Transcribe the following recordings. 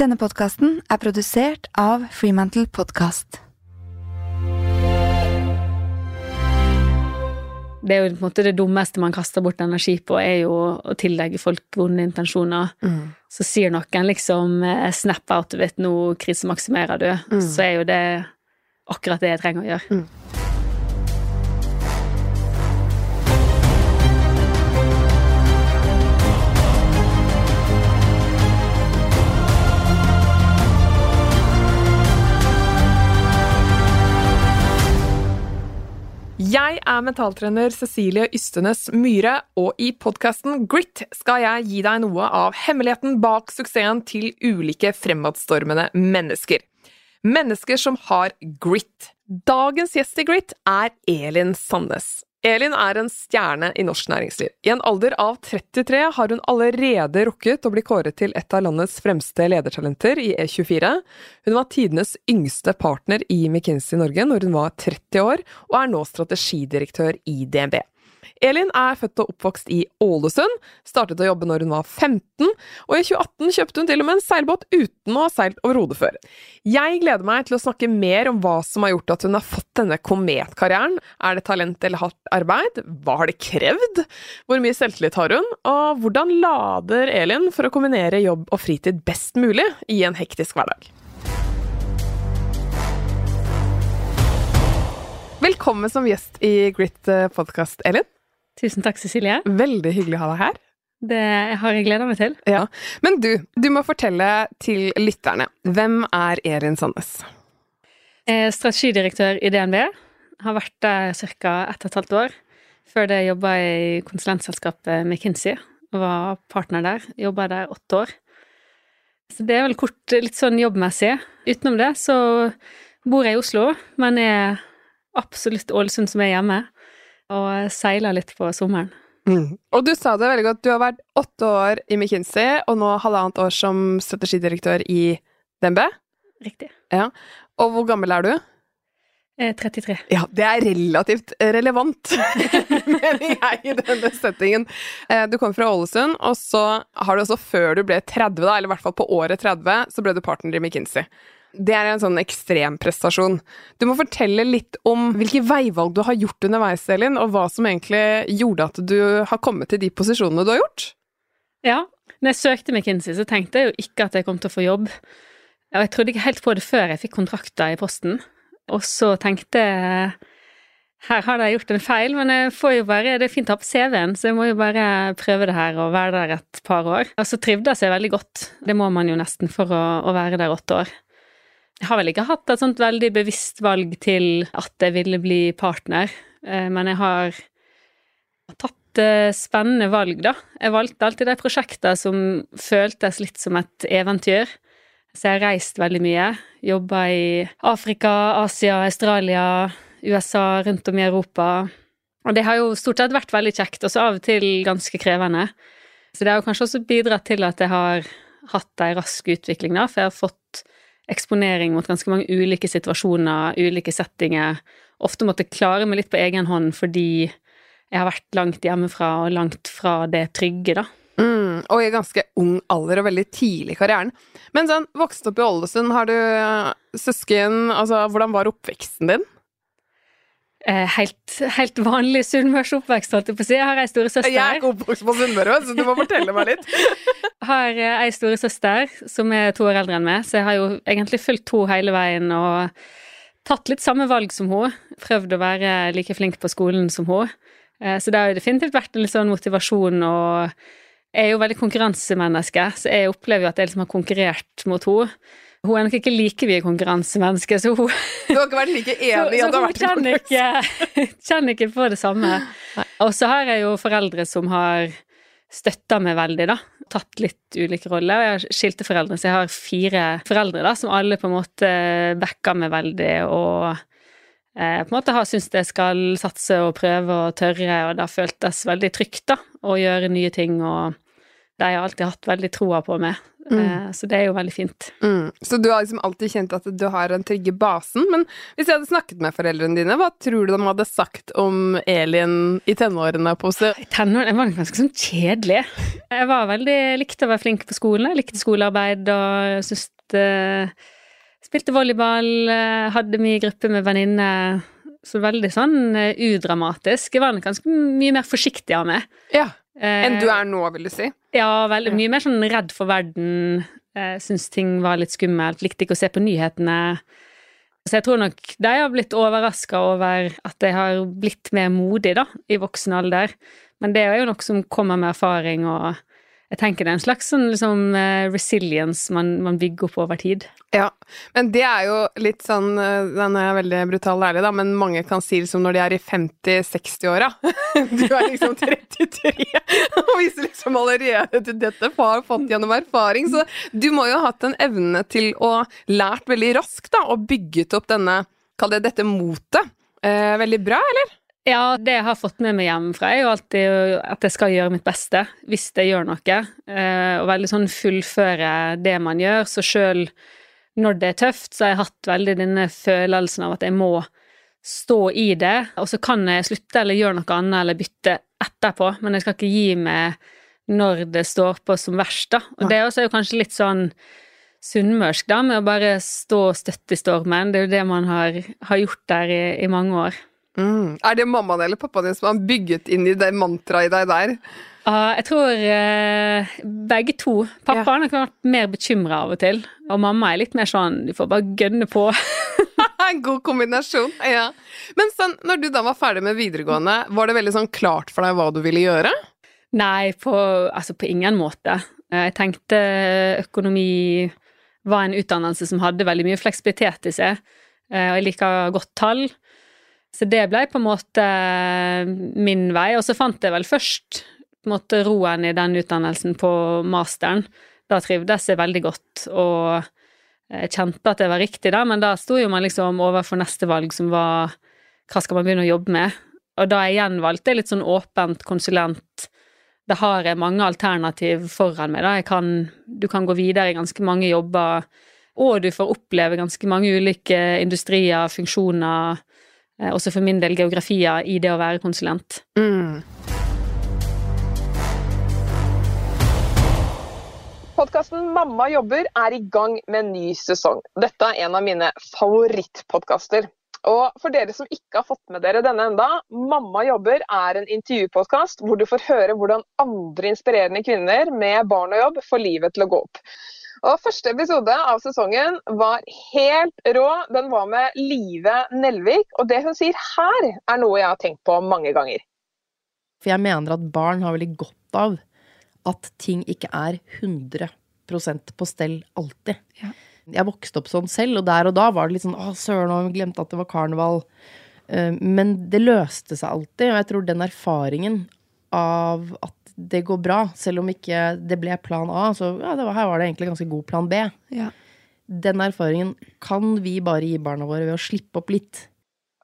Denne podkasten er produsert av Freemantle Podcast. Det er jo på en måte det dummeste man kaster bort energi på, er jo å tillegge folk vonde intensjoner. Så sier noen liksom eh, 'snap out of it, nå krisemaksimerer du', så er jo det akkurat det jeg trenger å gjøre. Jeg er mentaltrener Cecilie Ystenes Myhre, og i podkasten Grit skal jeg gi deg noe av hemmeligheten bak suksessen til ulike fremadstormende mennesker. Mennesker som har grit. Dagens gjest i Grit er Elin Sandnes. Elin er en stjerne i norsk næringsliv. I en alder av 33 har hun allerede rukket å bli kåret til et av landets fremste ledertalenter i E24. Hun var tidenes yngste partner i McKinsey Norge når hun var 30 år, og er nå strategidirektør i DNB. Elin er født og oppvokst i Ålesund, startet å jobbe når hun var 15, og i 2018 kjøpte hun til og med en seilbåt uten å ha seilt over hodet før. Jeg gleder meg til å snakke mer om hva som har gjort at hun har fått denne kometkarrieren. Er det talent eller hardt arbeid? Hva har det krevd? Hvor mye selvtillit har hun? Og hvordan lader Elin for å kombinere jobb og fritid best mulig i en hektisk hverdag? Velkommen som gjest i Grit podkast, Elin. Tusen takk, Cecilie. Veldig hyggelig å ha deg her. Det har jeg gleda meg til. Ja. Men du, du må fortelle til lytterne. Hvem er Erin Sandnes? Jeg er strategidirektør i DNB. Har vært der ca. ett og et halvt år. Før det jobba jeg i konsulentselskapet McKinsey var partner der. Jobba der åtte år. Så det er vel kort, litt sånn jobbmessig. Utenom det så bor jeg i Oslo, men er absolutt Ålesund som er hjemme og seiler litt på sommeren. Mm. Og du sa det veldig godt. Du har vært åtte år i McKinsey, og nå halvannet år som strategidirektør i DNB. Riktig. Ja. Og hvor gammel er du? Er 33. Ja, det er relativt relevant, mener jeg, i denne settingen. Eh, Du kom fra Ålesund, og så har du også før du ble 30, da, eller i hvert fall på året 30, så ble du partner i McKinsey. Det er en sånn ekstrem prestasjon. Du må fortelle litt om hvilke veivalg du har gjort underveis, Elin, og hva som egentlig gjorde at du har kommet til de posisjonene du har gjort. Ja. Når jeg søkte McKinsey, så tenkte jeg jo ikke at jeg kom til å få jobb. Og jeg trodde ikke helt på det før jeg fikk kontrakter i posten. Og så tenkte jeg her har de gjort en feil, men jeg får jo bare, det er fint å ha på CV-en, så jeg må jo bare prøve det her og være der et par år. Og så trivdes jeg veldig godt. Det må man jo nesten for å, å være der åtte år. Jeg har vel ikke hatt et sånt veldig bevisst valg til at jeg ville bli partner, eh, men jeg har tatt eh, spennende valg, da. Jeg valgte alltid de prosjektene som føltes litt som et eventyr. Så jeg har reist veldig mye. Jobba i Afrika, Asia, Australia, USA, rundt om i Europa. Og det har jo stort sett vært veldig kjekt, og så av og til ganske krevende. Så det har kanskje også bidratt til at jeg har hatt ei rask utvikling, da, for jeg har fått eksponering mot ganske mange ulike situasjoner, ulike settinger. Ofte måtte klare meg litt på egen hånd fordi jeg har vært langt hjemmefra og langt fra det trygge, da. Mm, og i ganske ung alder og veldig tidlig i karrieren. Men sånn, vokste opp i Ålesund, har du øh, søsken Altså, hvordan var oppveksten din? Eh, helt, helt vanlig sunnmørsoppvekst, holdt jeg på å si. Jeg har ei storesøster. Jeg er ikke oppvokst på Sunnmøre, så du må fortelle meg litt. har eh, ei storesøster som er to år eldre enn meg, så jeg har jo egentlig fulgt henne hele veien og tatt litt samme valg som hun. Prøvd å være like flink på skolen som hun. Eh, Så det har jo definitivt vært en litt sånn motivasjon, og jeg er jo veldig konkurransemenneske, så jeg opplever jo at jeg liksom har konkurrert mot henne. Hun er nok ikke like mye konkurransemenneske, så hun Du har ikke vært like enig i at det har vært ikke, kjenner ikke på det samme. Og så har jeg jo foreldre som har støtta meg veldig, da. Tatt litt ulike roller. Og jeg har skilte foreldre, så jeg har fire foreldre da, som alle på en måte backa meg veldig og eh, på en måte har syntes jeg skal satse og prøve og tørre, og det har føltes veldig trygt, da, å gjøre nye ting, og de har alltid hatt veldig troa på meg. Mm. Så det er jo veldig fint. Mm. Så du har liksom alltid kjent at du har den trygge basen. Men hvis jeg hadde snakket med foreldrene dine, hva tror du de hadde sagt om Elin i tenårene? på I tenårene var ganske sånn kjedelig. Jeg var veldig, likte å være flink på skolen. Jeg likte skolearbeid og syntes Spilte volleyball, hadde mye gruppe med venninner. Så veldig sånn udramatisk. Jeg var ganske mye mer forsiktig av meg. Ja. Enn du er nå, vil du si? Ja, veldig mye mer sånn redd for verden. Eh, Syns ting var litt skummelt. Likte ikke å se på nyhetene. Så jeg tror nok de har blitt overraska over at jeg har blitt mer modig, da, i voksen alder. Men det er jo noe som kommer med erfaring og jeg tenker det er en slags sånn liksom, eh, resilience man, man, bygger opp over tid. Ja, men det er jo litt sånn eh, Den er veldig brutal ærlig, da, men mange kan si liksom når de er i 50-60-åra. Du er liksom 33 og viser liksom allerede til dette har fått gjennom erfaring. Så du må jo ha hatt en evne til å lært veldig raskt, da, og bygget opp denne, kall det dette motet. Eh, veldig bra, eller? Ja, det jeg har fått med meg hjemmefra, er jo alltid at jeg skal gjøre mitt beste hvis jeg gjør noe. Eh, og veldig sånn fullføre det man gjør. Så sjøl når det er tøft, så har jeg hatt veldig denne følelsen av at jeg må stå i det. Og så kan jeg slutte eller gjøre noe annet eller bytte etterpå, men jeg skal ikke gi meg når det står på som verst, da. Og det er også kanskje litt sånn sunnmørsk, da, med å bare stå støtt i stormen. Det er jo det man har, har gjort der i, i mange år. Mm. Er det mammaen eller pappaen din som har bygget inn i det mantraet i deg der? Uh, jeg tror uh, begge to. Pappa har vært mer bekymra av og til. Og mamma er litt mer sånn du får bare gønne på. En God kombinasjon. Ja. Men sånn, når du da var ferdig med videregående, var det veldig sånn klart for deg hva du ville gjøre? Nei, på, altså på ingen måte. Eh, jeg tenkte økonomi var en utdannelse som hadde veldig mye fleksibilitet i seg. Og jeg liker godt tall. Så det ble på en måte min vei. Og så fant jeg vel først på en måte roen i den utdannelsen på masteren. Da trivdes jeg veldig godt og jeg kjente at det var riktig, da, men da sto jo man liksom overfor neste valg, som var hva skal man begynne å jobbe med? Og da jeg igjen valgte litt sånn åpent konsulent, da har jeg mange alternativ foran meg, da. Kan, du kan gå videre i ganske mange jobber, og du får oppleve ganske mange ulike industrier, funksjoner, Eh, også for min del geografier i det å være konsulent. Mm. Podkasten Mamma jobber er i gang med en ny sesong. Dette er en av mine favorittpodkaster. Og for dere som ikke har fått med dere denne enda, Mamma jobber er en intervjupodkast hvor du får høre hvordan andre inspirerende kvinner med barn og jobb får livet til å gå opp. Og Første episode av sesongen var helt rå. Den var med Live Nelvik. Og det hun sier her, er noe jeg har tenkt på mange ganger. For jeg mener at barn har veldig godt av at ting ikke er 100% på stell alltid. Ja. Jeg vokste opp sånn selv, og der og da var det litt sånn Å, søren, vi glemte at det var karneval. Eh, men det løste seg alltid, og jeg tror den erfaringen av at det går bra, selv om ikke det ble plan A. Så ja, var, her var det egentlig ganske god plan B. Ja. Den erfaringen kan vi bare gi barna våre ved å slippe opp litt.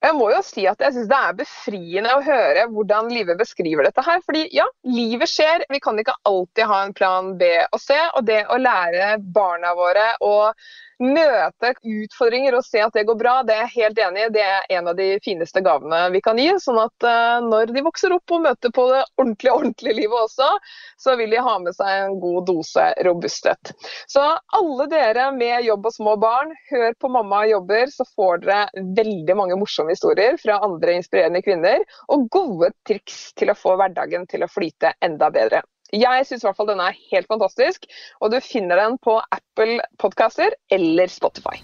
Jeg må jo si at jeg syns det er befriende å høre hvordan livet beskriver dette her. Fordi ja, livet skjer. Vi kan ikke alltid ha en plan B og C. Og det å lære barna våre å møte utfordringer og se at det går bra, det er jeg helt enig i. Det er en av de fineste gavene vi kan gi. Sånn at uh, når de vokser opp og møter på det ordentlige, ordentlige livet også, så vil de ha med seg en god dose robusthet. Så alle dere med jobb og små barn, hør på Mamma jobber, så får dere veldig mange morsomme historier fra andre inspirerende kvinner, og gode triks til å få hverdagen til å flyte enda bedre. Jeg syns i hvert fall denne er helt fantastisk, og du finner den på Apple Podcaster eller Spotify.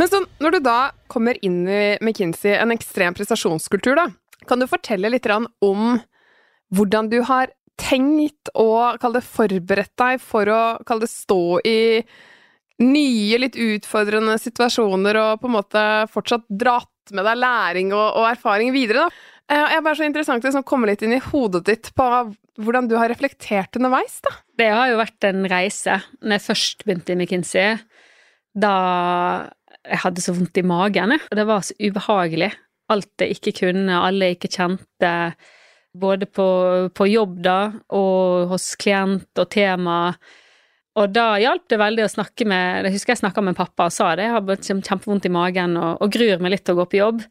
Men så, når du da kommer inn i McKinsey, en ekstrem prestasjonskultur, da, kan du fortelle litt om hvordan du har tenkt og forberedt deg for å det stå i nye, litt utfordrende situasjoner og på en måte fortsatt dratt med deg læring og, og erfaring videre, da? Eh, er bare så interessant å liksom, komme litt inn i hodet ditt på hvordan du har reflektert underveis, da. Det har jo vært en reise. Når jeg først begynte i McKinsey, da jeg hadde så vondt i magen, og det var så ubehagelig. Alt jeg ikke kunne, alle jeg ikke kjente. både på, på jobb da, og hos klient og tema. Og da hjalp det veldig å snakke med Jeg husker jeg snakka med pappa og sa det. Jeg har kjempevondt i magen og, og gruer meg litt til å gå på jobb.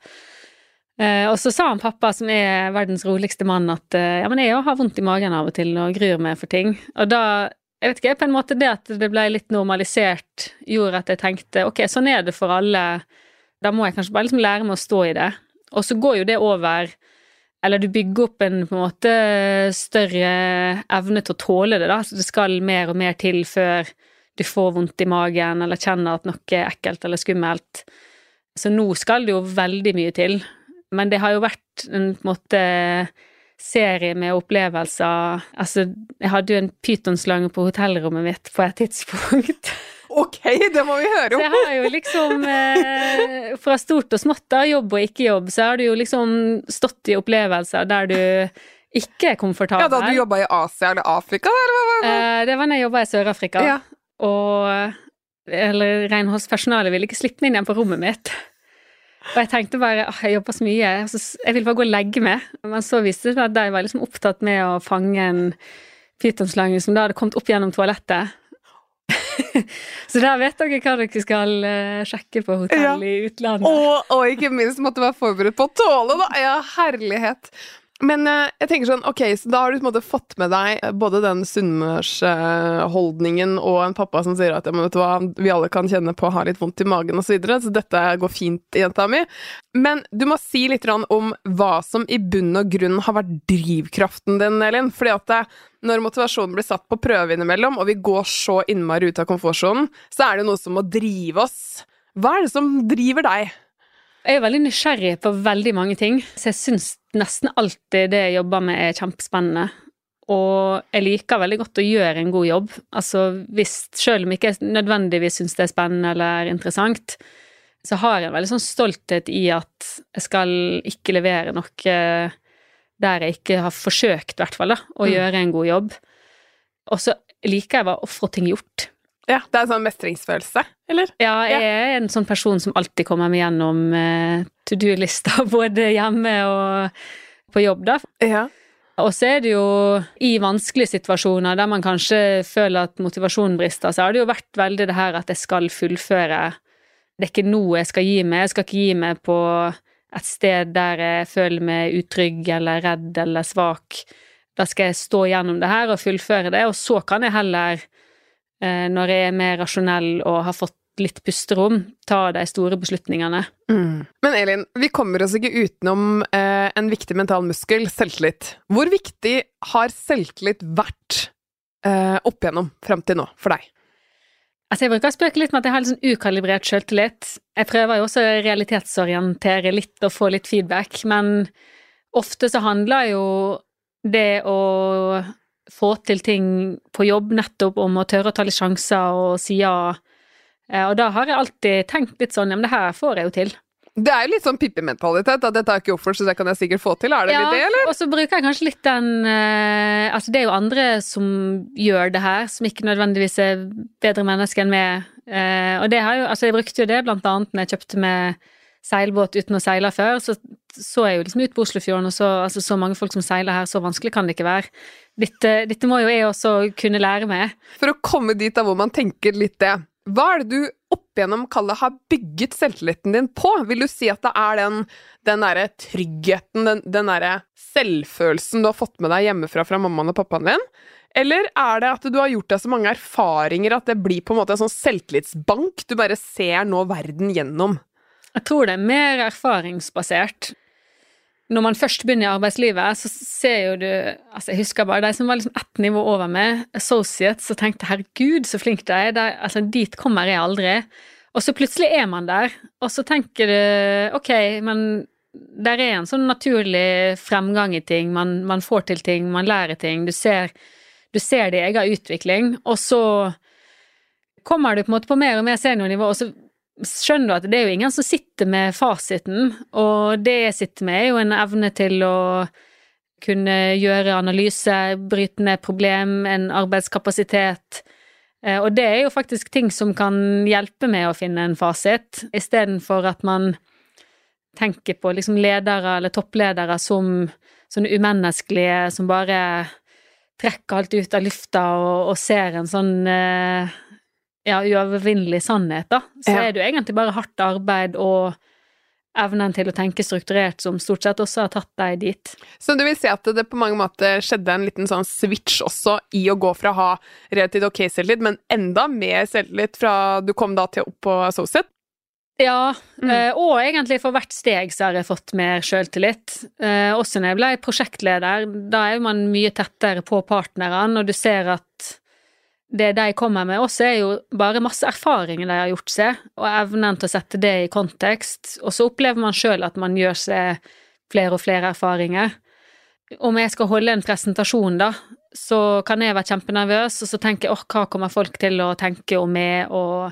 Eh, og så sa han pappa, som er verdens roligste mann, at eh, ja, men jeg har vondt i magen av og til og gruer meg for ting. Og da jeg vet ikke, på en måte det at det ble litt normalisert, gjorde at jeg tenkte ok, sånn er det for alle. Da må jeg kanskje bare liksom lære meg å stå i det. Og så går jo det over Eller du bygger opp en på en måte større evne til å tåle det, da. Så det skal mer og mer til før du får vondt i magen eller kjenner at noe er ekkelt eller skummelt. Så nå skal det jo veldig mye til. Men det har jo vært en en måte serie med opplevelser Altså, jeg hadde jo en pytonslange på hotellrommet mitt på et tidspunkt. Ok, det må vi høre om! Så jeg har jo liksom eh, Fra stort og smått, da, jobb og ikke jobb, så har du jo liksom stått i opplevelser der du ikke er komfortabel. Ja, Da du jobba i Asia eller Afrika, eller hva var det? Eh, det var da jeg jobba i Sør-Afrika. Ja. Og eller renholdspersonalet ville ikke slippe meg inn igjen på rommet mitt. Og jeg tenkte bare jeg jobber så mye, så jeg vil bare gå og legge meg. Men så viste det seg at de var liksom opptatt med å fange en pytonslange som da hadde kommet opp gjennom toalettet. så der vet dere hva dere skal uh, sjekke på hotell Ja. i utlandet. Og, og ikke minst måtte være forberedt på å tåle, da! Ja, herlighet. Men eh, jeg tenker sånn, ok, så da har du på en måte fått med deg eh, både den sunnmørsholdningen og en pappa som sier at ja, men vet du hva, vi alle kan kjenne på å ha litt vondt i magen osv., så, videre, så dette går fint, jenta mi. Men du må si litt om hva som i bunn og grunn har vært drivkraften din, Elin. Fordi at det, når motivasjonen blir satt på prøve innimellom, og vi går så innmari ut av komfortsonen, så er det noe som må drive oss. Hva er det som driver deg? Jeg er veldig nysgjerrig på veldig mange ting, så jeg syns nesten alltid det jeg jobber med er kjempespennende. Og jeg liker veldig godt å gjøre en god jobb. Altså hvis, selv om jeg ikke nødvendigvis syns det er spennende eller interessant, så har jeg en veldig sånn stolthet i at jeg skal ikke levere noe der jeg ikke har forsøkt, i hvert fall, da, å Mm. gjøre en god jobb. Og så liker jeg bare å få ting gjort. Ja, Det er en sånn mestringsfølelse, eller? Ja, jeg er en sånn person som alltid kommer meg gjennom eh, to do-lista, både hjemme og på jobb, da. Ja. Og så er det jo i vanskelige situasjoner der man kanskje føler at motivasjonen brister, så har det jo vært veldig det her at jeg skal fullføre. Det er ikke noe jeg skal gi meg. Jeg skal ikke gi meg på et sted der jeg føler meg utrygg eller redd eller svak. Da skal jeg stå gjennom det her og fullføre det, og så kan jeg heller, når jeg er mer rasjonell og har fått litt pusterom, ta de store beslutningene. Mm. Men Elin, vi kommer oss ikke utenom eh, en viktig mental muskel, selvtillit. Hvor viktig har selvtillit vært eh, opp igjennom fram til nå, for deg? Altså, jeg bruker å spøke litt med at jeg har litt sånn ukalibrert selvtillit. Jeg prøver jo også å realitetsorientere litt og få litt feedback, men ofte så handler jo det å få til ting på jobb nettopp om å tørre å ta litt sjanser og si ja. Eh, Og da har jeg alltid tenkt litt sånn, ja, men det her får jeg jo til. Det er jo litt sånn pippementalitet, at Dette jeg ikke før, så det kan jeg sikkert få til. Er det litt det, eller? og så bruker jeg kanskje litt den eh, Altså, det er jo andre som gjør det her, som ikke nødvendigvis er bedre mennesker enn meg. Eh, og det har jo Altså, jeg brukte jo det blant annet når jeg kjøpte med seilbåt uten å seile før, så så jeg jo liksom ut på Oslofjorden, og så altså så mange folk som seiler her, så vanskelig kan det ikke være. Dette, dette må jo jeg også kunne lære meg. For å komme dit av hvor man tenker litt det. Hva er det du opp igjennom kallet har bygget selvtilliten din på? Vil du si at det er den, den derre tryggheten, den, den derre selvfølelsen du har fått med deg hjemmefra fra mammaen og pappaen din? Eller er det at du har gjort deg så mange erfaringer at det blir på en måte en sånn selvtillitsbank du bare ser nå verden gjennom? Jeg tror det er mer erfaringsbasert. Når man først begynner i arbeidslivet, så ser jo du Altså, jeg husker bare de som var liksom ett nivå over meg, associates, og tenkte herregud, så flink de er. Altså, dit kommer jeg aldri. Og så plutselig er man der, og så tenker du ok, men der er en sånn naturlig fremgang i ting. Man, man får til ting, man lærer ting. Du ser, du ser din egen utvikling, og så kommer du på en måte på mer og mer seniornivå, og så skjønner du at det er jo ingen som sitter med fasiten, og det jeg sitter med, er jo en evne til å kunne gjøre analyse, bryte ned problem, en arbeidskapasitet. Eh, Og det er jo faktisk ting som kan hjelpe med å finne en fasit, istedenfor at man tenker på liksom ledere eller toppledere som, sånne umenneskelige som bare trekker alt ut av lufta og, og ser en sånn eh, ja, uovervinnelig sannhet, da. Så Ja. er det jo egentlig bare hardt arbeid og evnen til å tenke strukturert som stort sett også har tatt deg dit. Så du vil si at det på mange måter skjedde en liten sånn switch også i å gå fra å ha relativt ok selvtillit, men enda mer selvtillit fra du kom da til opp på associate? Ja, Mm. eh, og egentlig for hvert steg så har jeg fått mer sjøltillit. Eh, også når jeg ble prosjektleder, da er man mye tettere på partnerne, og du ser at det de kommer med også, er jo bare masse erfaringer de har gjort seg, og evnen til å sette det i kontekst. Og så opplever man sjøl at man gjør seg flere og flere erfaringer. Om jeg skal holde en presentasjon, da, så kan jeg være kjempenervøs, og så tenker jeg åh, hva kommer folk til å tenke om meg, og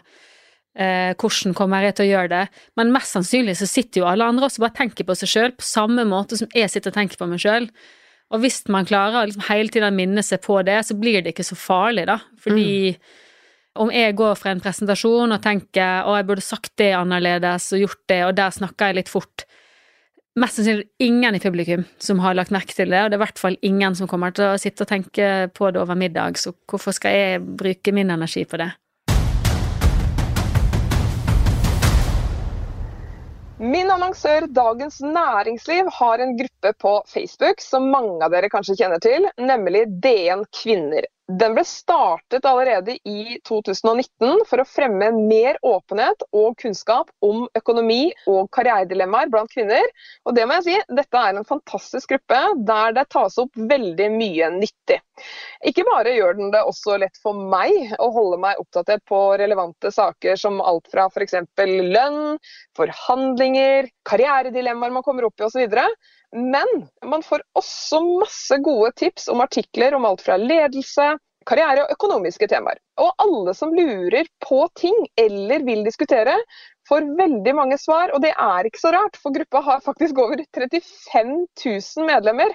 eh, hvordan kommer jeg til å gjøre det? Men mest sannsynlig så sitter jo alle andre også bare og tenker på seg sjøl, på samme måte som jeg sitter og tenker på meg sjøl. Og hvis man klarer å liksom hele tiden minne seg på det, så blir det ikke så farlig, da. Fordi om jeg går fra en presentasjon og tenker å, jeg burde sagt det annerledes og gjort det, og der snakker jeg litt fort Mest sannsynlig ingen i publikum som har lagt merke til det, og det er i hvert fall ingen som kommer til å sitte og tenke på det over middag, så hvorfor skal jeg bruke min energi på det? Min annonsør Dagens Næringsliv har en gruppe på Facebook som mange av dere kanskje kjenner til, nemlig DN Kvinner. Den ble startet allerede i 2019 for å fremme mer åpenhet og kunnskap om økonomi og karrieredilemmaer blant kvinner. Og det må jeg si, dette er en fantastisk gruppe der det tas opp veldig mye nyttig. Ikke bare gjør den det også lett for meg å holde meg oppdatert på relevante saker som alt fra f.eks. lønn, forhandlinger, karrieredilemmaer man kommer opp i osv. Men man får også masse gode tips om artikler om alt fra ledelse, karriere og økonomiske temaer. Og alle som lurer på ting eller vil diskutere, får veldig mange svar. Og det er ikke så rart, for gruppa har faktisk over 35 000 medlemmer.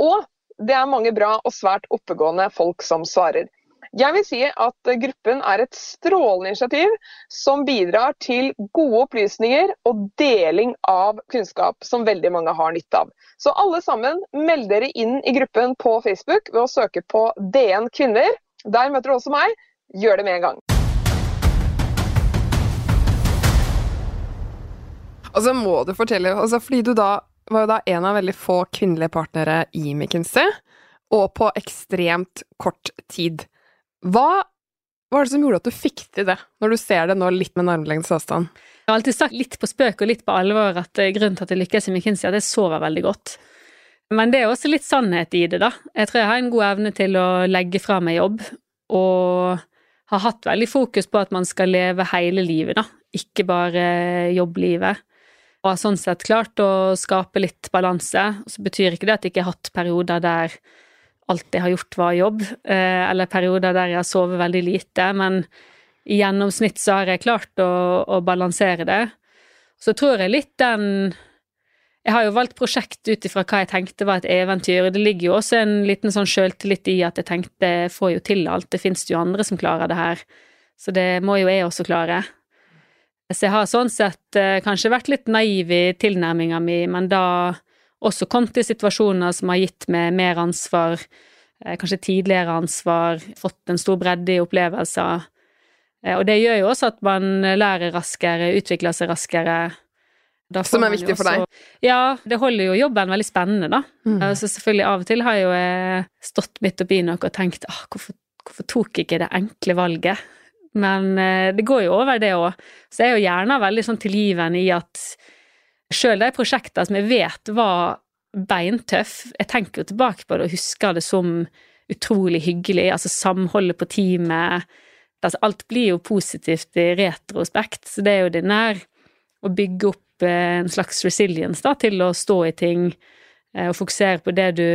Og det er mange bra og svært oppegående folk som svarer. Jeg vil si at gruppen er et strålende initiativ som bidrar til gode opplysninger og deling av kunnskap som veldig mange har nytte av. Så alle sammen, meld dere inn i gruppen på Facebook ved å søke på DN kvinner. Der møter du også meg. Gjør det med en gang. Og så må du fortelle, altså fordi du da var jo da en av veldig få kvinnelige partnere i McKinsey, og på ekstremt kort tid. Hva var det som gjorde at du fikk til det, når du ser det nå litt med en avstand? Jeg har alltid sagt litt på spøk og litt på alvor at eh, grunnen til at jeg lykkes i McKinsey, er at jeg sover veldig godt. Men det er også litt sannhet i det, da. Jeg tror jeg har en god evne til å legge fra meg jobb, og har hatt veldig fokus på at man skal leve hele livet, da, ikke bare jobblivet. Og har sånn sett klart å skape litt balanse. Så betyr ikke det at jeg ikke har hatt perioder der alt jeg har gjort, var jobb, eh, eller perioder der jeg har sovet veldig lite, men i gjennomsnitt så har jeg klart å, å balansere det. Så tror jeg litt den Jeg har jo valgt prosjekt ut ifra hva jeg tenkte var et eventyr, det ligger jo også en liten sånn sjøltillit i at jeg tenkte jeg får jo til alt, det fins jo andre som klarer det her, så det må jo jeg også klare. Så jeg har sånn sett eh, kanskje vært litt naiv i tilnærminga mi, men da også kommet i situasjoner som har gitt meg mer ansvar, eh, kanskje tidligere ansvar, fått en stor bredde i opplevelser. Eh, Og det gjør jo også at man lærer raskere, utvikler seg raskere. Som er viktig også, for deg? Ja, det holder jo jobben veldig spennende, da. Mm. Så selvfølgelig av og til har jo jeg stått midt oppi noe og tenkt ah, hvorfor, hvorfor tok jeg ikke det enkle valget? Men eh, det går jo over, det òg. Så jeg er jo gjerne veldig sånn tilgivende i at sjøl de prosjektene som jeg vet var beintøff, jeg tenker jo tilbake på det og husker det som utrolig hyggelig. Altså samholdet på teamet. Altså, alt blir jo positivt i retrospekt, så det er jo det nær å bygge opp eh, en slags resilience da, til å stå i ting eh, og fokusere på det du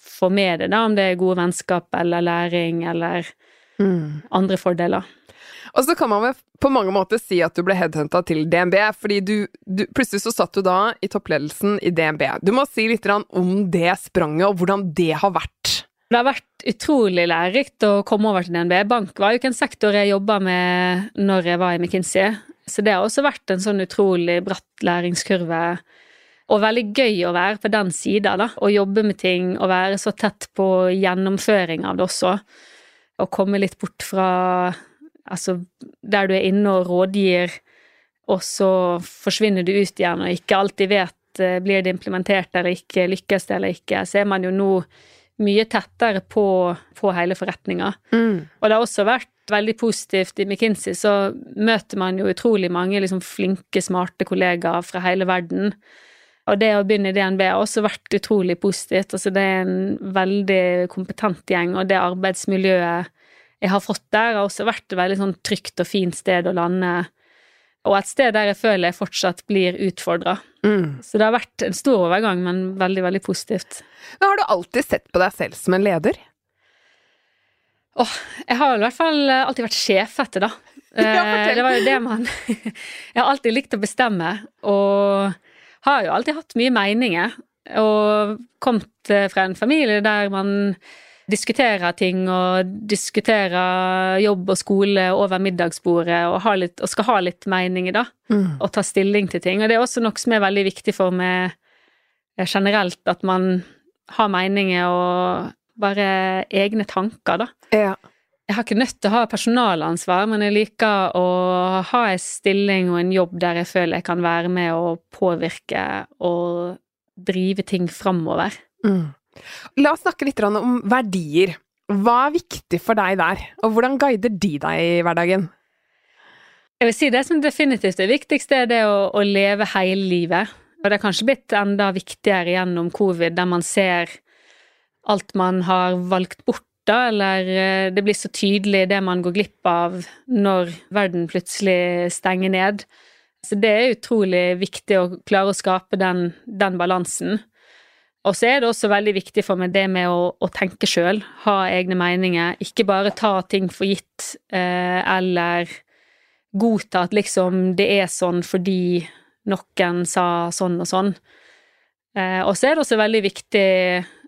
får med deg, da, om det er gode vennskap eller læring eller andre fordeler. Og så kan man vel på mange måter si at du ble headhunta til DNB, fordi du, du Plutselig så satt du da i toppledelsen i DNB. Du må si litt om det spranget, og hvordan det har vært. Det har vært utrolig lærerikt å komme over til DNB. Bank var jo ikke en sektor jeg jobba med når jeg var i McKinsey, så det har også vært en sånn utrolig bratt læringskurve. Og veldig gøy å være på den sida, da. Å jobbe med ting og være så tett på gjennomføring av det også. Og komme litt bort fra Altså, der du er inne og rådgir, og så forsvinner du ut igjen og ikke alltid vet eh, blir det implementert eller ikke, lykkes det eller ikke, så er man jo nå mye tettere på, på hele forretninga. Mm. Og det har også vært veldig positivt i McKinsey, så møter man jo utrolig mange liksom flinke, smarte kollegaer fra hele verden. Og det å begynne i DNB har også vært utrolig positivt. Altså det er en veldig kompetent gjeng, og det arbeidsmiljøet jeg har fått der, har også vært et veldig sånn trygt og fint sted å lande. Og et sted der jeg føler jeg fortsatt blir utfordra. Mm. Så det har vært en stor overgang, men veldig, veldig positivt. Men har du alltid sett på deg selv som en leder? Åh, jeg har i hvert fall alltid vært sjefete, da. Ja. Eh, det var jo det man Jeg har alltid likt å bestemme, og har jo alltid hatt mye meninger. Og kommet eh, fra en familie der man diskuterer ting og diskutere jobb og skole over middagsbordet og, litt, og skal ha litt meninger, da. Mm. Og ta stilling til ting. Og det er også noe som er veldig viktig for meg eh, generelt, at man har meninger og bare egne tanker, da. Ja. Jeg har ikke nødt til å ha personalansvar, men jeg liker å ha en stilling og en jobb der jeg føler jeg kan være med og påvirke og drive ting framover. Mm. La oss snakke litt om verdier. Hva er viktig for deg der, og hvordan guider de deg i hverdagen? Jeg vil si det som definitivt er viktigste, er det å, å leve hele livet. Og det er kanskje blitt enda viktigere gjennom covid, der man ser alt man har valgt bort, da, eller eh, det blir så tydelig det man går glipp av når verden plutselig stenger ned. Så det er utrolig viktig å klare å skape den, den balansen. Og så er det også veldig viktig for meg det med å, å tenke sjøl, ha egne meninger, ikke bare ta ting for gitt, eh, eller godta at liksom det er sånn fordi noen sa sånn og sånn. Eh, og så er det også veldig viktig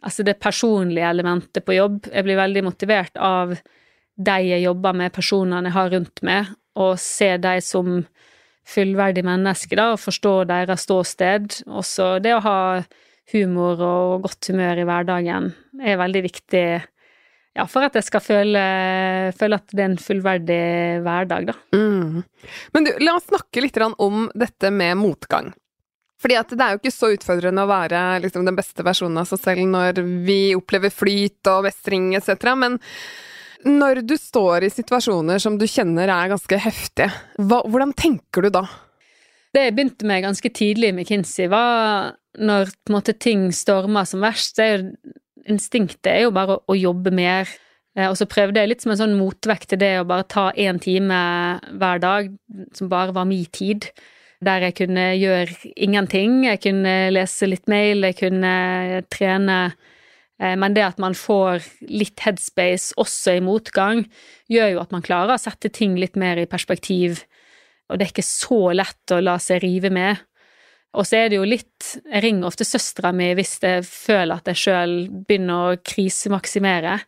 altså det personlige elementet på jobb. Jeg blir veldig motivert av de jeg jobber med, personene jeg har rundt meg, og se de som fullverdige mennesker, da, og forstå deres ståsted. Også det å ha humor og godt humør i hverdagen er veldig viktig ja, for at jeg skal føle, føle at det er en fullverdig hverdag, da. Mm. Men du, la oss snakke litt om dette med motgang. Fordi at det er jo ikke så utfordrende å være liksom, den beste versjonen av seg selv når vi opplever flyt og mestring etc., men når du står i situasjoner som du kjenner er ganske heftige, hva, hvordan tenker du da? Det jeg begynte med ganske tidlig i McKinsey, var når måte, ting stormer som verst, er jo instinktet er jo bare å, å jobbe mer. Eh, Og så prøvde jeg litt som en sånn motvekt til det å bare ta én time hver dag, som bare var min tid. Der jeg kunne gjøre ingenting. Jeg kunne lese litt mail, jeg kunne trene. Eh, Men det at man får litt headspace også i motgang, gjør jo at man klarer å sette ting litt mer i perspektiv. Og det er ikke så lett å la seg rive med. Og så er det jo litt Jeg ringer ofte søstera mi hvis jeg føler at jeg sjøl begynner å krisemaksimere.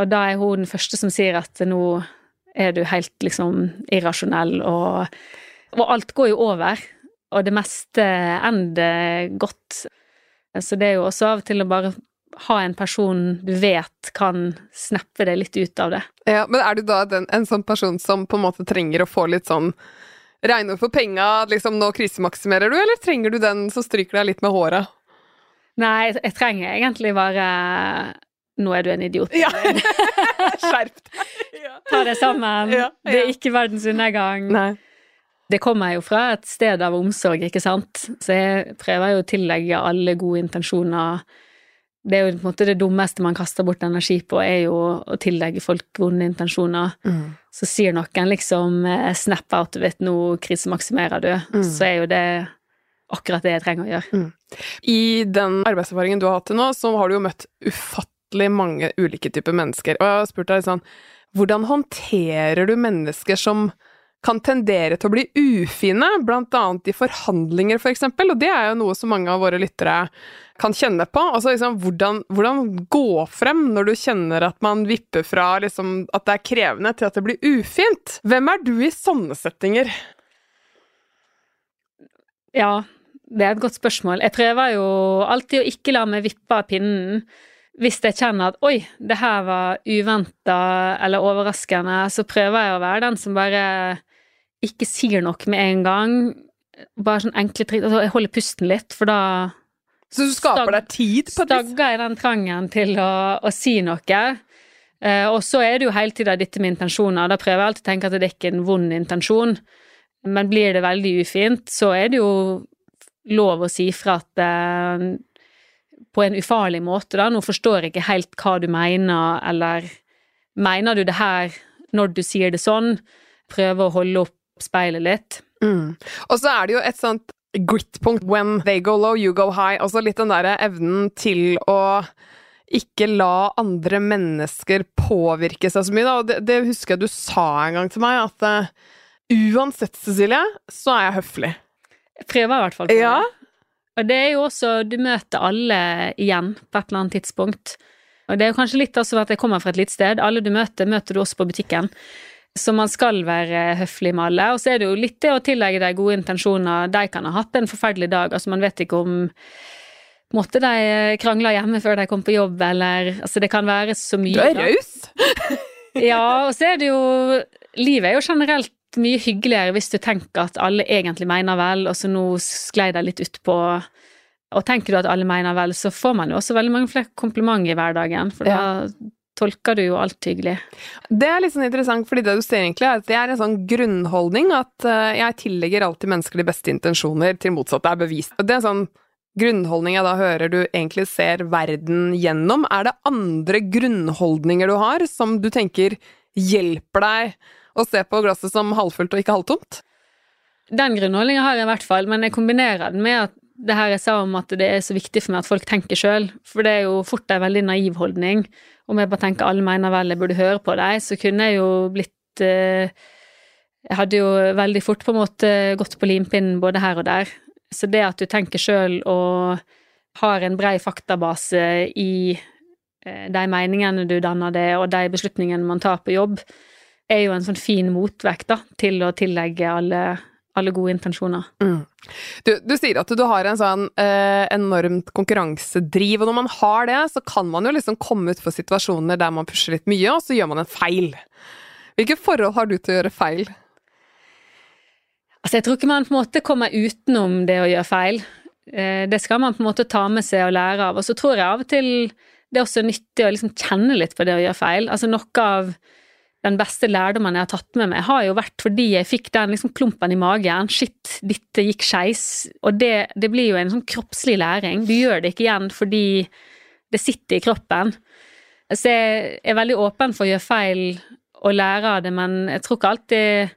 Og da er hun den første som sier at nå er du helt liksom irrasjonell, og, og alt går jo over. Og det meste ender godt. Så det er jo også av og til å bare ha en person du vet kan snappe deg litt ut av det. Ja, men er du da den, en sånn person som på en måte trenger å få litt sånn regner for penga, liksom nå krisemaksimerer du, eller trenger du den som stryker deg litt med håra? Nei, jeg trenger egentlig bare Nå er du en idiot. Ja. Skjerp deg! Ja. Ta det sammen. Ja, ja. Det er ikke verdens undergang. Nei. Det kommer jo fra et sted av omsorg, ikke sant, så jeg prøver jo å tillegge alle gode intensjoner Det er jo på en måte det dummeste man kaster bort energi på, er jo å tillegge folk vonde intensjoner. Mm. Så sier noen liksom eh, 'snap out of it, nå krisemaksimerer du', Mm. så er jo det akkurat det jeg trenger å gjøre. I den arbeidserfaringen du har hatt til nå, så har du jo møtt ufattelig mange ulike typer mennesker. Og jeg har spurt deg sånn Hvordan håndterer du mennesker som kan tendere til å bli ufine, blant annet i forhandlinger, for eksempel, og det er jo noe som mange av våre lyttere kan kjenne på. Altså liksom, hvordan, hvordan gå frem når du kjenner at man vipper fra liksom, at det er krevende, til at det blir ufint? Hvem er du i sånne settinger? Ja, Det er et godt spørsmål. Jeg prøver jo alltid å ikke la meg vippe av pinnen. Hvis jeg kjenner at oi, det her var uventa eller overraskende, så prøver jeg å være den som bare ikke sier noe med en gang. Bare sånn enkle triks. Altså, jeg holder pusten litt, for da Så du skaper deg tid på et vis? stagger i den trangen til å, å si noe. Eh, og så er det jo hele tida dette med intensjoner. Da prøver jeg alltid å tenke at det er ikke en vond intensjon. Men blir det veldig ufint, så er det jo lov å si fra at eh, på en ufarlig måte, da. Nå forstår jeg ikke helt hva du mener, eller mener du det her når du sier det sånn? Prøve å holde opp speilet litt. Mm. Og så er det jo et sånt grit-punkt. When they go low, you go high. Altså litt den derre evnen til å ikke la andre mennesker påvirke seg så mye, da. Og det, det husker jeg du sa en gang til meg, at uh, uansett, Cecilie, så er jeg høflig. Jeg prøver i hvert fall på Ja. det. Og det er jo også Du møter alle igjen på et eller annet tidspunkt. Og det er jo kanskje litt også at jeg kommer fra et lite sted. Alle du møter, møter du også på butikken. Så man skal være høflig med alle. Og så er det jo litt det å tillegge de gode intensjoner. De kan ha hatt en forferdelig dag. Altså, man vet ikke om Måtte de krangle hjemme før de kom på jobb, eller Altså, det kan være så mye. Du er raus! Ja, og så er det jo Livet er jo generelt mye hyggeligere hvis du tenker at alle egentlig mener vel, og så nå sklei de litt utpå Og tenker du at alle mener vel, så får man jo også veldig mange flere komplimenter i hverdagen, for Ja. da tolker du jo alt hyggelig. Det er litt sånn interessant, fordi det du ser egentlig er at det er en sånn grunnholdning at eh, jeg tillegger alltid mennesker de beste intensjoner, til motsatt er bevist. Og Det er en sånn grunnholdning jeg da hører du egentlig ser verden gjennom. Er det andre grunnholdninger du har som du tenker hjelper deg å se på glasset som halvfullt og ikke halvtomt? Den grunnholdningen har jeg i hvert fall, men jeg kombinerer den med at det her jeg sa om at det er så viktig for meg at folk tenker sjøl, for det er jo fort en veldig naiv holdning. Om jeg bare tenker alle mener vel jeg burde høre på deg, så kunne jeg jo blitt eh, Jeg hadde jo veldig fort på en måte gått på limpinnen både her og der. Så det at du tenker sjøl og har en brei faktabase i eh, de meningene du danner det, og de beslutningene man tar på jobb, er jo en sånn fin motvekt da, til å tillegge alle, alle gode intensjoner. Du, du sier at du har en sånn eh, enormt konkurransedriv, og når man har det, så kan man jo liksom komme ut for situasjoner der man pusher litt mye, og så gjør man en feil. Hvilke forhold har du til å gjøre feil? Altså, jeg tror ikke man på en måte kommer utenom det å gjøre feil. Eh, Det skal man på en måte ta med seg og lære av. Og så tror jeg av og til det er også nyttig å liksom kjenne litt på det å gjøre feil. Altså noe av den beste lærdommen jeg har tatt med meg, har jo vært fordi jeg fikk den liksom klumpen i magen. Shit, dette gikk skeis. Og det, det blir jo en sånn kroppslig læring. Du gjør det ikke igjen fordi det sitter i kroppen. Så jeg er veldig åpen for å gjøre feil og lære av det, men jeg tror ikke alltid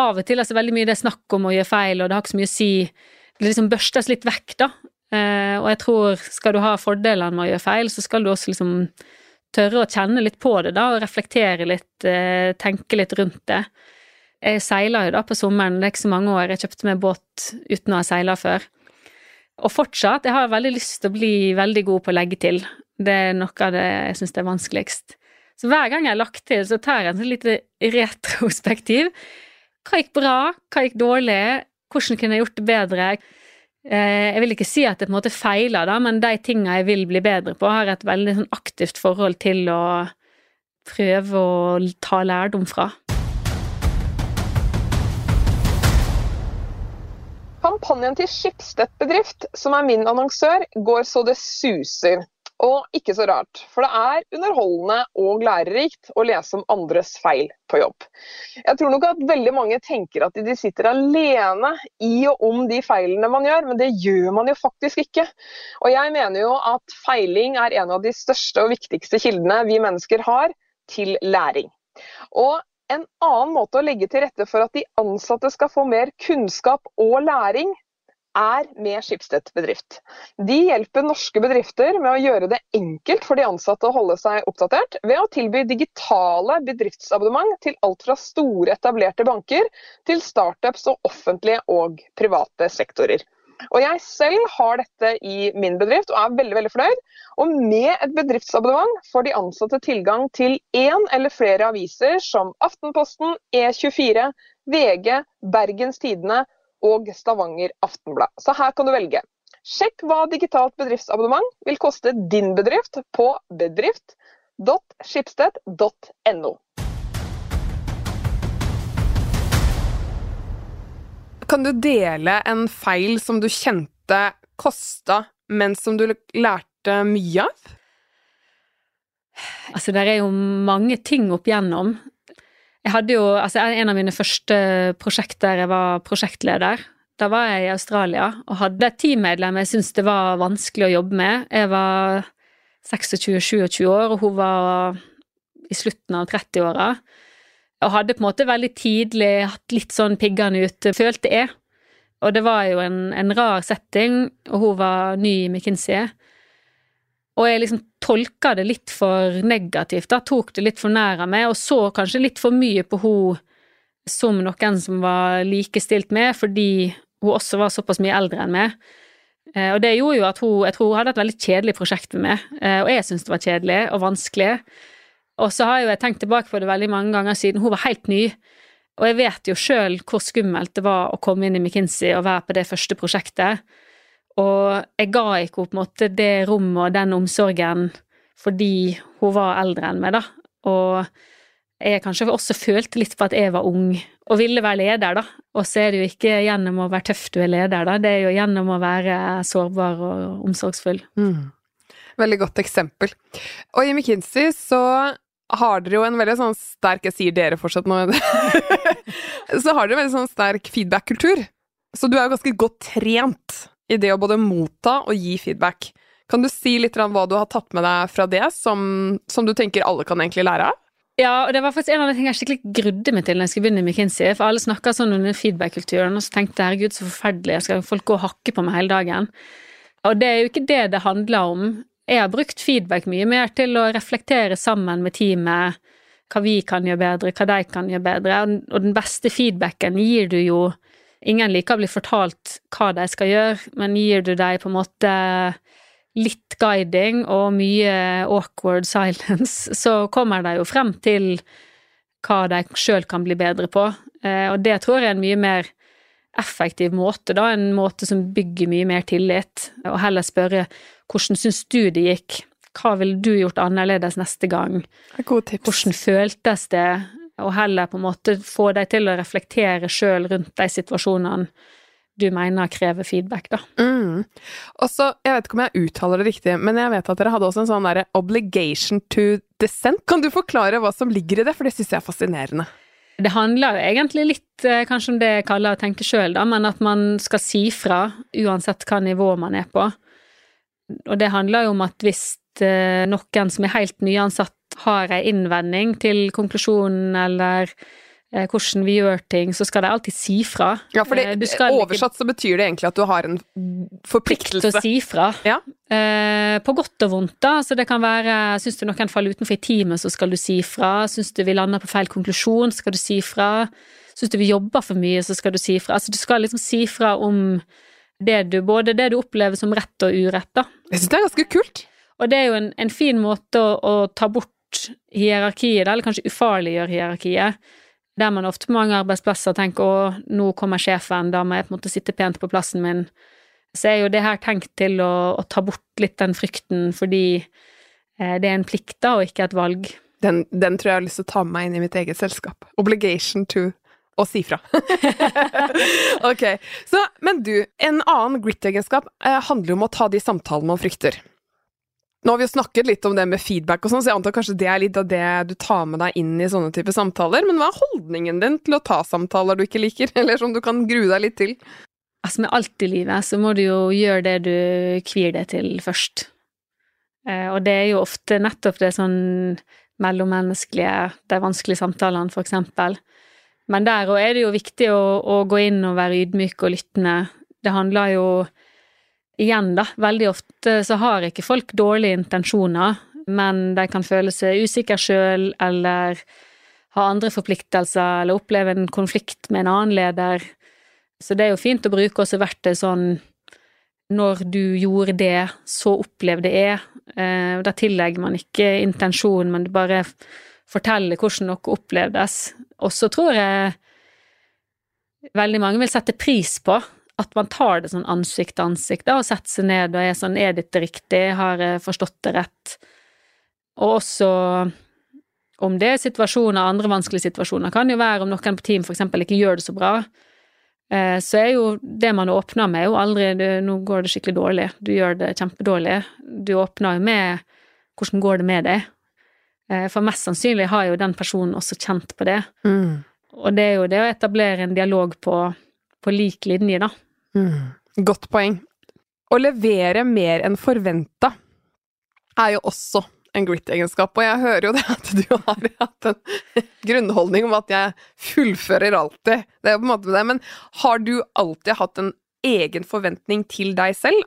Av og til altså veldig mye det er snakk om å gjøre feil, og det har ikke så mye å si. Det liksom børstes litt vekk, da. Eh, og jeg tror skal du ha fordelene med å gjøre feil, så skal du også liksom tørre å kjenne litt på det, da, og reflektere litt, eh, tenke litt rundt det. Jeg seiler jo da på sommeren, det er ikke så mange år, jeg kjøpte meg båt uten å ha seila før. Og fortsatt, jeg har veldig lyst til å bli veldig god på å legge til. Det er noe av det jeg syns er vanskeligst. Så hver gang jeg har lagt til, så tar jeg en sånn lite retrospektiv. Hva gikk bra? Hva gikk dårlig? Hvordan kunne jeg gjort det bedre? Eh, Jeg vil ikke si at jeg på en måte feiler, da, men de tinga jeg vil bli bedre på, har et veldig sånn aktivt forhold til å prøve å ta lærdom fra. Kampanjen til Skipstedt bedrift, som er min annonsør, går så det suser. Og ikke så rart, for det er underholdende og lærerikt å lese om andres feil på jobb. Jeg tror nok at veldig mange tenker at de sitter alene i og om de feilene man gjør, men det gjør man jo faktisk ikke. Og jeg mener jo at feiling er en av de største og viktigste kildene vi mennesker har til læring. Og en annen måte å legge til rette for at de ansatte skal få mer kunnskap og læring, er med Skipstedt bedrift. De hjelper norske bedrifter med å gjøre det enkelt for de ansatte å holde seg oppdatert, ved å tilby digitale bedriftsabonnement til alt fra store etablerte banker til startups og offentlige og private sektorer. Og Jeg selv har dette i min bedrift og er veldig veldig fornøyd. Og Med et bedriftsabonnement får de ansatte tilgang til én eller flere aviser som Aftenposten, E24, VG, Bergens Tidende og Stavanger Aftenblad. Så her kan du velge. Sjekk hva digitalt bedriftsabonnement vil koste din bedrift på bedrift.skipsted.no. Kan du dele en feil som du kjente kosta, men som du lærte mye av? Altså, det er jo mange ting opp igjennom. Jeg hadde jo Altså, en av mine første prosjekter jeg var prosjektleder. Da var jeg i Australia og hadde et teammedlem jeg syntes det var vanskelig å jobbe med. Jeg var 26-27 år, og hun var i slutten av 30-åra. Og hadde på en måte veldig tidlig hatt litt sånn piggene ute, følte jeg. Og det var jo en, en rar setting, og hun var ny i McKinsey. Og jeg liksom tolka det litt for negativt, da, tok det litt for nær av meg, og så kanskje litt for mye på hun som noen som var likestilt med, fordi hun også var såpass mye eldre enn meg. Eh, og det gjorde jo at hun Jeg tror hun hadde et veldig kjedelig prosjekt med meg, eh, og jeg syntes det var kjedelig og vanskelig. Og så har jo jeg tenkt tilbake på det veldig mange ganger siden hun var helt ny. Og jeg vet jo sjøl hvor skummelt det var å komme inn i McKinsey og være på det første prosjektet. Og jeg ga ikke henne på en måte det rommet og den omsorgen fordi hun var eldre enn meg, da. Og jeg kanskje også følte litt på at jeg var ung og ville være leder, da. Og så er det jo ikke gjennom å være tøff du er leder, da. Det er jo gjennom å være sårbar og omsorgsfull. Mm. Veldig godt eksempel. Og i McKinsey så har dere jo en veldig sånn sterk Jeg sier dere fortsatt nå. så har dere en veldig sånn sterk feedback-kultur. Så du er jo ganske godt trent i det å både motta og gi feedback. Kan du si litt om hva du har tatt med deg fra det, som, som du tenker alle kan egentlig lære av? Ja, og det var faktisk en av de tingene jeg skikkelig grudde meg til når jeg skulle begynne i McKinsey. For alle snakka sånn under feedback-kulturen, og så tenkte jeg herregud, så forferdelig, skal folk gå og hakke på meg hele dagen? Og det er jo ikke det det handler om. Jeg har brukt feedback mye mer til å reflektere sammen med teamet hva vi kan gjøre bedre, hva de kan gjøre bedre, og den beste feedbacken gir du jo Ingen liker å bli fortalt hva de skal gjøre, men gir du dem på en måte litt guiding og mye awkward silence, så kommer de jo frem til hva de sjøl kan bli bedre på. Eh, og det tror jeg er en mye mer effektiv måte, da, en måte som bygger mye mer tillit, og heller spørre hvordan syns du det gikk, hva ville du gjort annerledes neste gang? Hvordan føltes det? Og heller på en måte få deg til å reflektere sjøl rundt de situasjonene du mener krever feedback, da. Mm. Og så, jeg vet ikke om jeg uttaler det riktig, men jeg vet at dere hadde også en sånn derre obligation to dissent. Kan du forklare hva som ligger i det, for det syns jeg er fascinerende. Det handler jo egentlig litt eh, kanskje om det jeg kaller å tenke sjøl, da, men at man skal si fra uansett hva nivå man er på. Og det handler jo om at hvis eh, noen som er helt nyansatt har ei innvending til konklusjonen eller eh, hvordan vi gjør ting, så skal de alltid si fra. Ja, for det, eh, oversatt så betyr det egentlig at du har en forpliktelse. Plikt å si fra. Ja. Eh, på godt og vondt, da. Så det kan være syns du noen faller utenfor i teamet, så skal du si fra. Syns du vi lander på feil konklusjon, så skal du si fra. Syns du vi jobber for mye, så skal du si fra. Altså du skal liksom si fra om det du, både det du opplever som rett og urett, da. Jeg syns det er ganske kult. Og det er jo en, en fin måte å, å ta bort hierarkiet, eller kanskje ufarliggjør hierarkiet. Der man ofte på mange arbeidsplasser tenker å, nå kommer sjefen, da må jeg på en måte sitte pent på plassen min. Så er jo det her tenkt til å, å ta bort litt den frykten, fordi eh, det er en plikt, da, og ikke et valg. Den, den, tror jeg har lyst til å ta med meg inn i mitt eget selskap. Obligation to å si fra. ok. Så, men du, en annen grit-egenskap eh, handler om å ta de samtalene man frykter. Nå har vi jo snakket litt om det med feedback og sånn, så jeg antar kanskje det er litt av det du tar med deg inn i sånne type samtaler. Men hva er holdningen din til å ta samtaler du ikke liker, eller som du kan grue deg litt til? Altså, med alt i livet så må du jo gjøre det du kvir deg til først. Eh, og det er jo ofte nettopp det sånn mellommenneskelige, de vanskelige samtalene, for eksempel. Men der òg er det jo viktig å, å gå inn og være ydmyk og lyttende. Det handler jo igjen, da, veldig ofte så har ikke folk dårlige intensjoner, men de kan føle seg usikre sjøl, eller ha andre forpliktelser, eller oppleve en konflikt med en annen leder. Så det er jo fint å bruke også verktøy sånn når du gjorde det, så opplevde jeg. Eh, da tillegger man ikke intensjon, men bare forteller hvordan noe opplevdes. Og så tror jeg veldig mange vil sette pris på. At man tar det sånn ansikt til ansikt da, og setter seg ned og er sånn Er dette riktig? Har jeg forstått det rett? Og også om det er situasjoner, andre vanskelige situasjoner, kan jo være om noen på team eksempel ikke gjør det så bra. Eh, så er jo det man åpner med, jo aldri du, 'nå går det skikkelig dårlig', du gjør det kjempedårlig. Du åpner jo med 'hvordan går det med deg'? Eh, for mest sannsynlig har jo den personen også kjent på det. Mm. Og det er jo det å etablere en dialog på, på lik linje, da. Mm. Godt poeng. Å levere mer enn forventa er jo også en grit-egenskap, og jeg hører jo det at du har hatt en grunnholdning om at jeg fullfører alltid. Det er jo på en måte det, men har du alltid hatt en egen forventning til deg selv?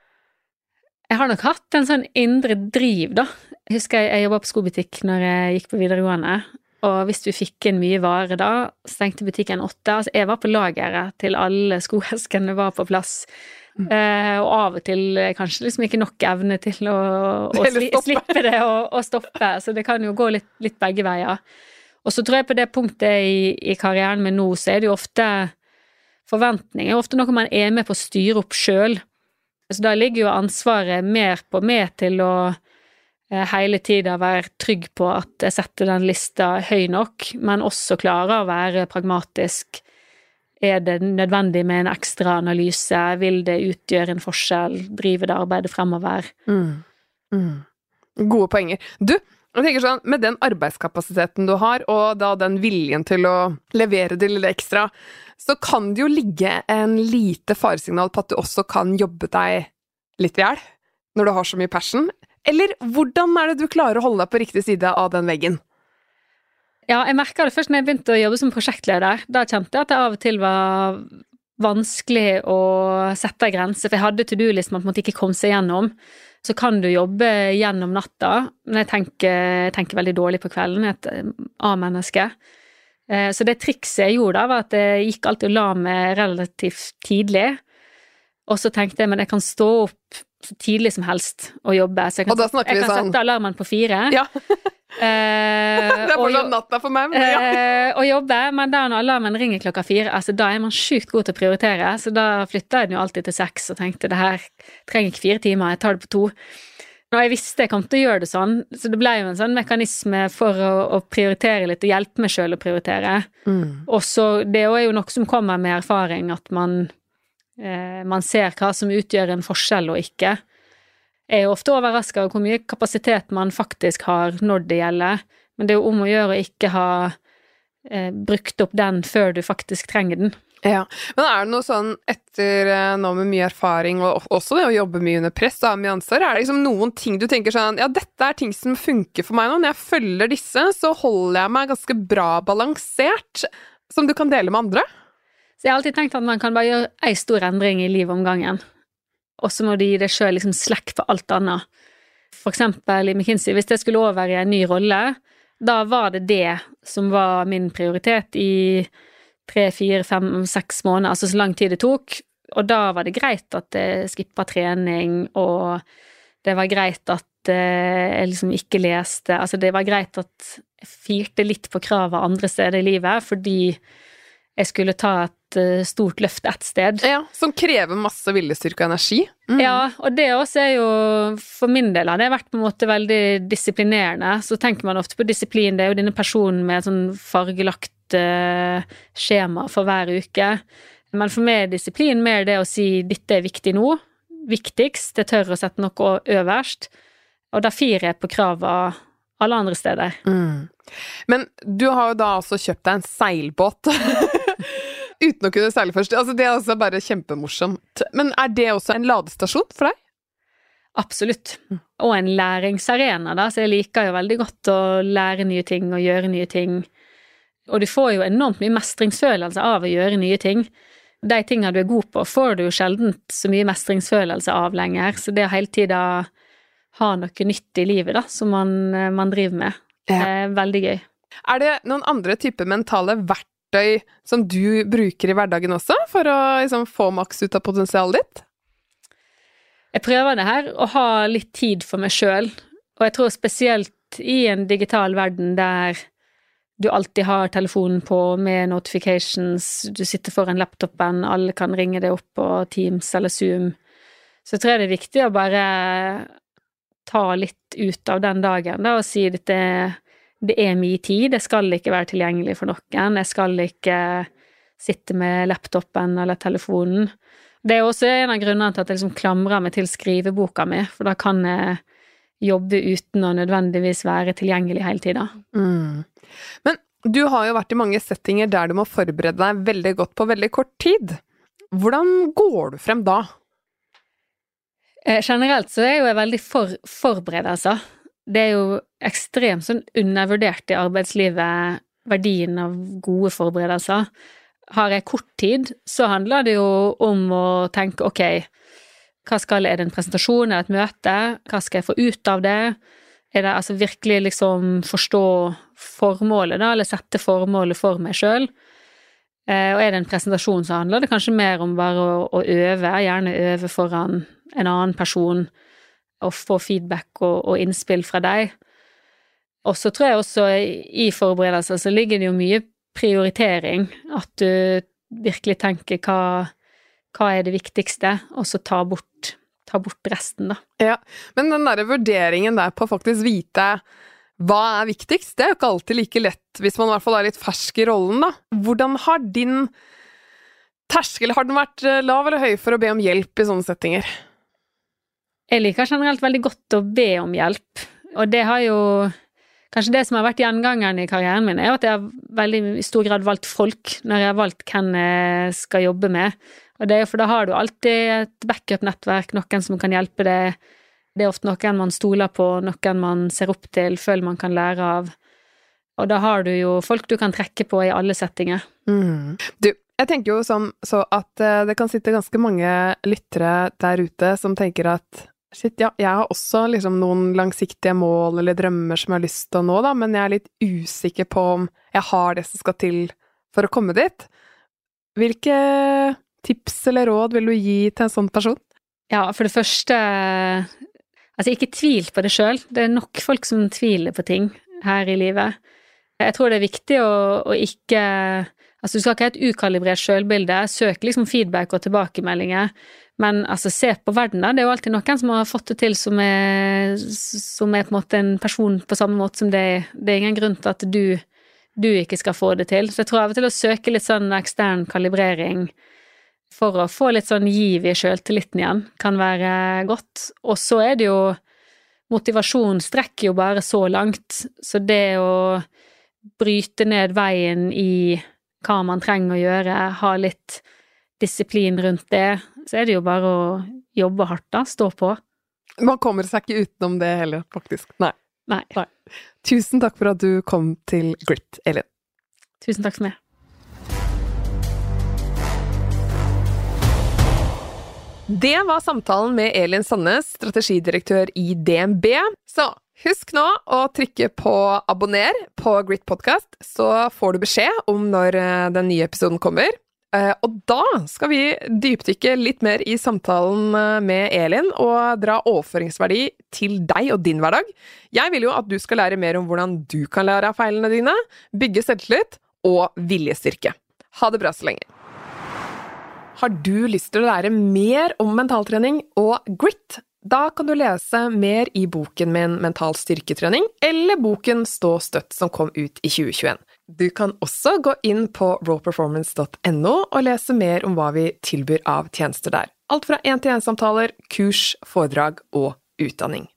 Jeg har nok hatt en sånn indre driv, da. Jeg husker jeg, jeg jobba på skobutikk når jeg gikk på videregående, og hvis vi fikk inn mye vare da, stengte butikken åtte. Altså, jeg var på lageret til alle skoeskene var på plass. Mm. Eh, og av og til kanskje liksom ikke nok evne til å, å sli, slippe det og, stoppe, så det kan jo gå litt, litt, begge veier. Og så tror jeg på det punktet i, i karrieren min nå, så er det jo ofte forventninger, ofte noe man er med på å styre opp sjøl. Så da ligger jo ansvaret mer på meg til å hele tida være trygg på at jeg setter den lista høy nok, men også klare å være pragmatisk. Er det nødvendig med en ekstra analyse? Vil det utgjøre en forskjell? Drive det arbeidet fremover? Mm. Mm. Gode poenger. Du, jeg tenker sånn, med den arbeidskapasiteten du har, og da den viljen til å levere det lille ekstra, så kan det jo ligge en lite faresignal på at du også kan jobbe deg litt i hjel når du har så mye passion. Eller hvordan er det du klarer å holde deg på riktig side av den veggen? Ja, jeg merka det først når jeg begynte å jobbe som prosjektleder. Da kjente jeg at det av og til var vanskelig å sette grenser, for jeg hadde to do-list man på en måte ikke kom seg gjennom. Så kan du jobbe gjennom natta, men jeg tenker, jeg tenker veldig dårlig på kvelden. Et A-menneske. Eh, så det trikset jeg gjorde, da, var at jeg gikk alltid og la meg relativt tidlig. Og så tenkte jeg men jeg kan stå opp tidlig som helst å jobbe. Så jeg kan, og jeg kan sånn sette alarmen på fire. Ja. eh, det er fortsatt natta for meg, men ja. eh, å jobbe, men da når alarmen ringer klokka fire, altså da er man sjukt god til å prioritere, så da flytta jeg den jo alltid til seks og tenkte det her trenger ikke fire timer, jeg tar det på to. Og jeg visste jeg kom til å gjøre det sånn, så det ble jo en sånn mekanisme for å, å prioritere litt og hjelpe meg sjøl å prioritere. Mm. Og så det er jo noe som kommer med erfaring, at man man ser hva som utgjør en forskjell og ikke. Jeg er ofte overraska over hvor mye kapasitet man faktisk har når det gjelder, men det er jo om å gjøre å ikke ha eh, brukt opp den før du faktisk trenger den. Ja, Men er det noe sånn etter eh, nå med mye erfaring, og også det å jobbe mye under press og ha ansvar, er det liksom noen ting du tenker sånn Ja, dette er ting som funker for meg nå. Når jeg følger disse, så holder jeg meg ganske bra balansert. Som du kan dele med andre? Så jeg har alltid tenkt at man kan bare gjøre ei stor endring i livet om gangen, og så må du gi deg sjøl liksom slekk på alt annet. For eksempel i McKinsey, hvis jeg skulle over i en ny rolle, da var det det som var min prioritet i tre, fire, fem, seks måneder, altså så lang tid det tok. Og da var det greit at jeg skippa trening, og det var greit at eh, jeg liksom ikke leste Altså, det var greit at jeg firte litt på kravet andre steder i livet, fordi jeg skulle ta et eh, stort løft ett sted. Ja, Som krever masse viljestyrke og energi. Mm. Ja, og det også er jo For min del har det vært på en måte veldig disiplinerende. Så tenker man ofte på disiplin, det er jo denne personen med sånn fargelagt uh, skjema for hver uke. Men for meg er disiplin mer det å si 'dette er viktig nå', viktigst, jeg tør å sette noe øverst. Og da firer jeg på krava alle andre steder. Mm. Men du har jo da altså kjøpt deg en seilbåt. Uten å kunne seile først. Altså, det er altså bare kjempemorsomt. Men er det også en ladestasjon for deg? Absolutt. Og en læringsarena, da, så jeg liker jo veldig godt å lære nye ting og gjøre nye ting. Og du får jo enormt mye mestringsfølelse av å gjøre nye ting. De tingene du er god på, får du jo sjelden så mye mestringsfølelse av lenger, så det å hele tida ha noe nytt i livet, da, som man, man driver med, ja. er veldig gøy. Er det noen andre typer mentale verktøy verktøy som du bruker i hverdagen også, for å liksom, få maks ut av potensialet ditt? Jeg prøver det her, å ha litt tid for meg sjøl, og jeg tror spesielt i en digital verden der du alltid har telefonen på med notifications, du sitter foran laptopen, alle kan ringe deg opp på Teams eller Zoom. Så jeg tror det er viktig å bare ta litt ut av den dagen da, og si at det, det er min tid, jeg skal ikke være tilgjengelig for noen, jeg skal ikke sitte med laptopen eller telefonen. Det er også en av grunnene til at jeg liksom klamrer meg til skriveboka mi, for da kan jeg jobbe uten å nødvendigvis være tilgjengelig hele tida. Mm. Men du har jo vært i mange settinger der du må forberede deg veldig godt på veldig kort tid. Hvordan går du frem da? Eh, generelt så er jo jeg veldig for forberedelser. Det er jo ekstremt sånn undervurdert i arbeidslivet, verdien av gode forberedelser. Har jeg kort tid, så handler det jo om å tenke ok, hva skal Er det en presentasjon, er det et møte? Hva skal jeg få ut av det? Er det altså virkelig liksom forstå formålet, da, eller sette formålet for meg sjøl? Eh, og er det en presentasjon, så handler det kanskje mer om bare å, å øve, gjerne øve foran en annen person, og få feedback og, og innspill fra deg. Og så tror jeg også i forberedelser så ligger det jo mye prioritering, at du virkelig tenker hva, hva er det viktigste, og så ta bort, ta bort resten, da. Ja, men den derre vurderingen der på å faktisk vite hva er viktigst, det er jo ikke alltid like lett hvis man i hvert fall er litt fersk i rollen, da. Hvordan har din terskel, har den vært lav eller høy for å be om hjelp i sånne settinger? Jeg liker generelt veldig godt å be om hjelp, og det har jo Kanskje det som har vært gjengangeren i karrieren min, er at jeg har veldig i stor grad valgt folk når jeg har valgt hvem jeg skal jobbe med. Og det er jo for da har du alltid et backup-nettverk, noen som kan hjelpe deg. Det er ofte noen man stoler på, noen man ser opp til, føler man kan lære av. Og da har du jo folk du kan trekke på i alle settinger. Mm. Du, jeg tenker jo sånn så at uh, det kan sitte ganske mange lyttere der ute som tenker at Shit, ja, jeg har også liksom noen langsiktige mål eller drømmer som jeg har lyst til å nå, da, men jeg er litt usikker på om jeg har det som skal til for å komme dit. Hvilke tips eller råd vil du gi til en sånn person? Ja, for det første Altså, ikke tvil på det sjøl. Det er nok folk som tviler på ting her i livet. Jeg tror det er viktig å, å ikke Altså, du skal ikke ha et ukalibrert sjølbilde. Søk liksom feedback og tilbakemeldinger. Men altså, se på verden, da. Det er jo alltid noen som har fått det til som er, som er på en måte en person på samme måte som deg. Det er ingen grunn til at du, du ikke skal få det til. Så jeg tror av og til å søke litt sånn ekstern kalibrering for å få litt sånn giv i sjøltilliten igjen, kan være godt. Og så er det jo Motivasjon strekker jo bare så langt, så det å bryte ned veien i hva man trenger å gjøre, ha litt disiplin rundt det, så er det jo bare å jobbe hardt, da. Stå på. Man kommer seg ikke utenom det heller, faktisk. Nei. Nei. Nei. Tusen takk for at du kom til Grit, Elin. Tusen takk for meg. Det var samtalen med Elin Sandnes, strategidirektør i DNB. Så husk nå å trykke på abonner på Grit Podcast, så får du beskjed om når eh, den nye episoden kommer. Eh, og da skal vi dypdykke litt mer i samtalen eh, med Elin og dra overføringsverdi til deg og din hverdag. Jeg vil jo at du skal lære mer om hvordan du kan lære av feilene dine, bygge selvtillit og viljestyrke. Ha det bra så lenge. Har du lyst til å lære mer om mentaltrening og grit? Da kan du lese mer i boken min Mental styrketrening, eller boken Stå støtt som kom ut i 2021. Du kan også gå inn på rawperformance.no og lese mer om hva vi tilbyr av tjenester der. Alt fra én-til-én-samtaler, kurs, foredrag og utdanning.